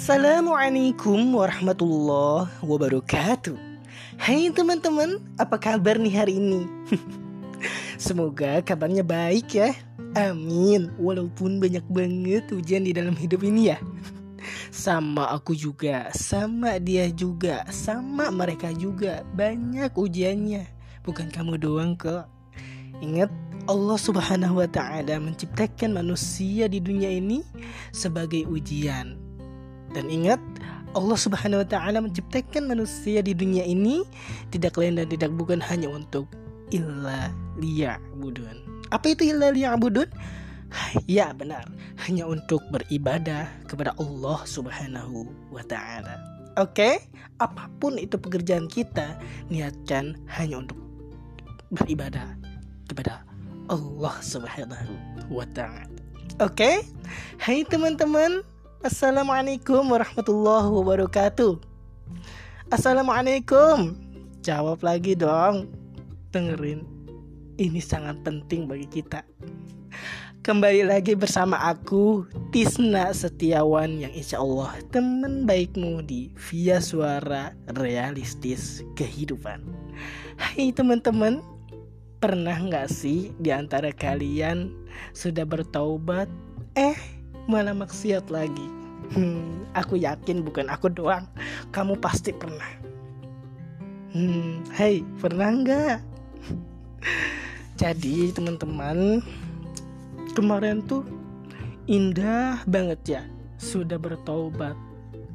Assalamualaikum warahmatullahi wabarakatuh. Hai teman-teman, apa kabar nih hari ini? Semoga kabarnya baik ya. Amin. Walaupun banyak banget ujian di dalam hidup ini ya. Sama aku juga, sama dia juga, sama mereka juga. Banyak ujiannya. Bukan kamu doang kok. Ingat Allah Subhanahu wa taala menciptakan manusia di dunia ini sebagai ujian dan ingat, Allah Subhanahu wa taala menciptakan manusia di dunia ini tidak lain dan tidak bukan hanya untuk illa liya'budun. Apa itu illa liya'budun? Ya benar, hanya untuk beribadah kepada Allah Subhanahu wa taala. Oke, apa pun itu pekerjaan kita, niatkan hanya untuk beribadah kepada Allah Subhanahu wa taala. Oke? Hai teman-teman, Assalamualaikum warahmatullahi wabarakatuh. Assalamualaikum. Jawab lagi dong. Dengerin. Ini sangat penting bagi kita. Kembali lagi bersama aku Tisna Setiawan yang insya Allah teman baikmu di Via Suara Realistis Kehidupan. Hai teman-teman Pernah nggak sih di antara kalian sudah bertaubat? Eh malah maksiat lagi. Hmm, aku yakin bukan aku doang. Kamu pasti pernah. Hmm, hey, pernah nggak? Jadi teman-teman, kemarin tuh indah banget ya, sudah bertobat.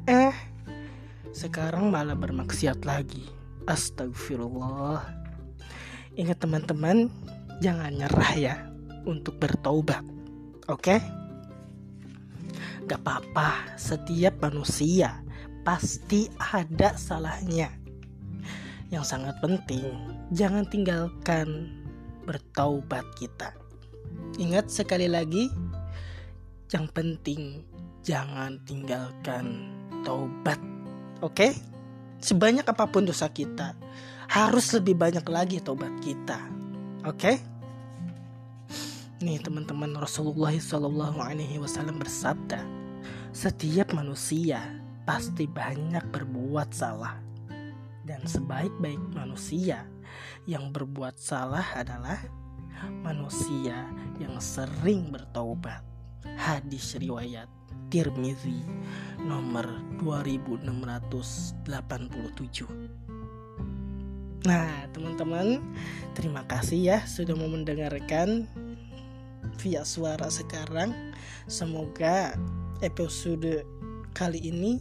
Eh, sekarang malah bermaksiat lagi. Astagfirullah. Ingat teman-teman, jangan nyerah ya untuk bertobat. Oke? Okay? Gak apa-apa, setiap manusia pasti ada salahnya. Yang sangat penting, jangan tinggalkan bertaubat kita. Ingat sekali lagi, yang penting jangan tinggalkan taubat. Oke? Sebanyak apa pun dosa kita, harus lebih banyak lagi taubat kita. Oke? Nih teman-teman Rasulullah Shallallahu Alaihi Wasallam bersabda, setiap manusia pasti banyak berbuat salah dan sebaik-baik manusia yang berbuat salah adalah manusia yang sering bertaubat. Hadis riwayat Tirmizi nomor 2687. Nah, teman-teman, terima kasih ya sudah mau mendengarkan via suara sekarang. Semoga episode kali ini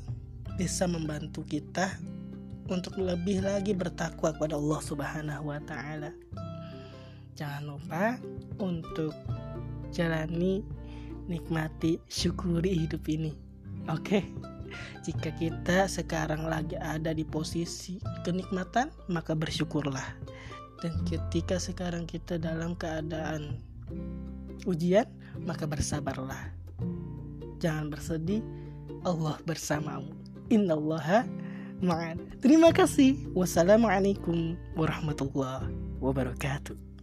bisa membantu kita untuk lebih lagi bertakwa kepada Allah Subhanahu wa taala. Jangan lupa untuk jalani, nikmati, syukuri hidup ini. Oke. Jika kita sekarang lagi ada di posisi kenikmatan, maka bersyukurlah. Dan ketika sekarang kita dalam keadaan ujian, maka bersabarlah. Jangan bersedih, Allah bersamamu. Innallaha ma'an. Terima kasih. Wassalamualaikum warahmatullahi wabarakatuh.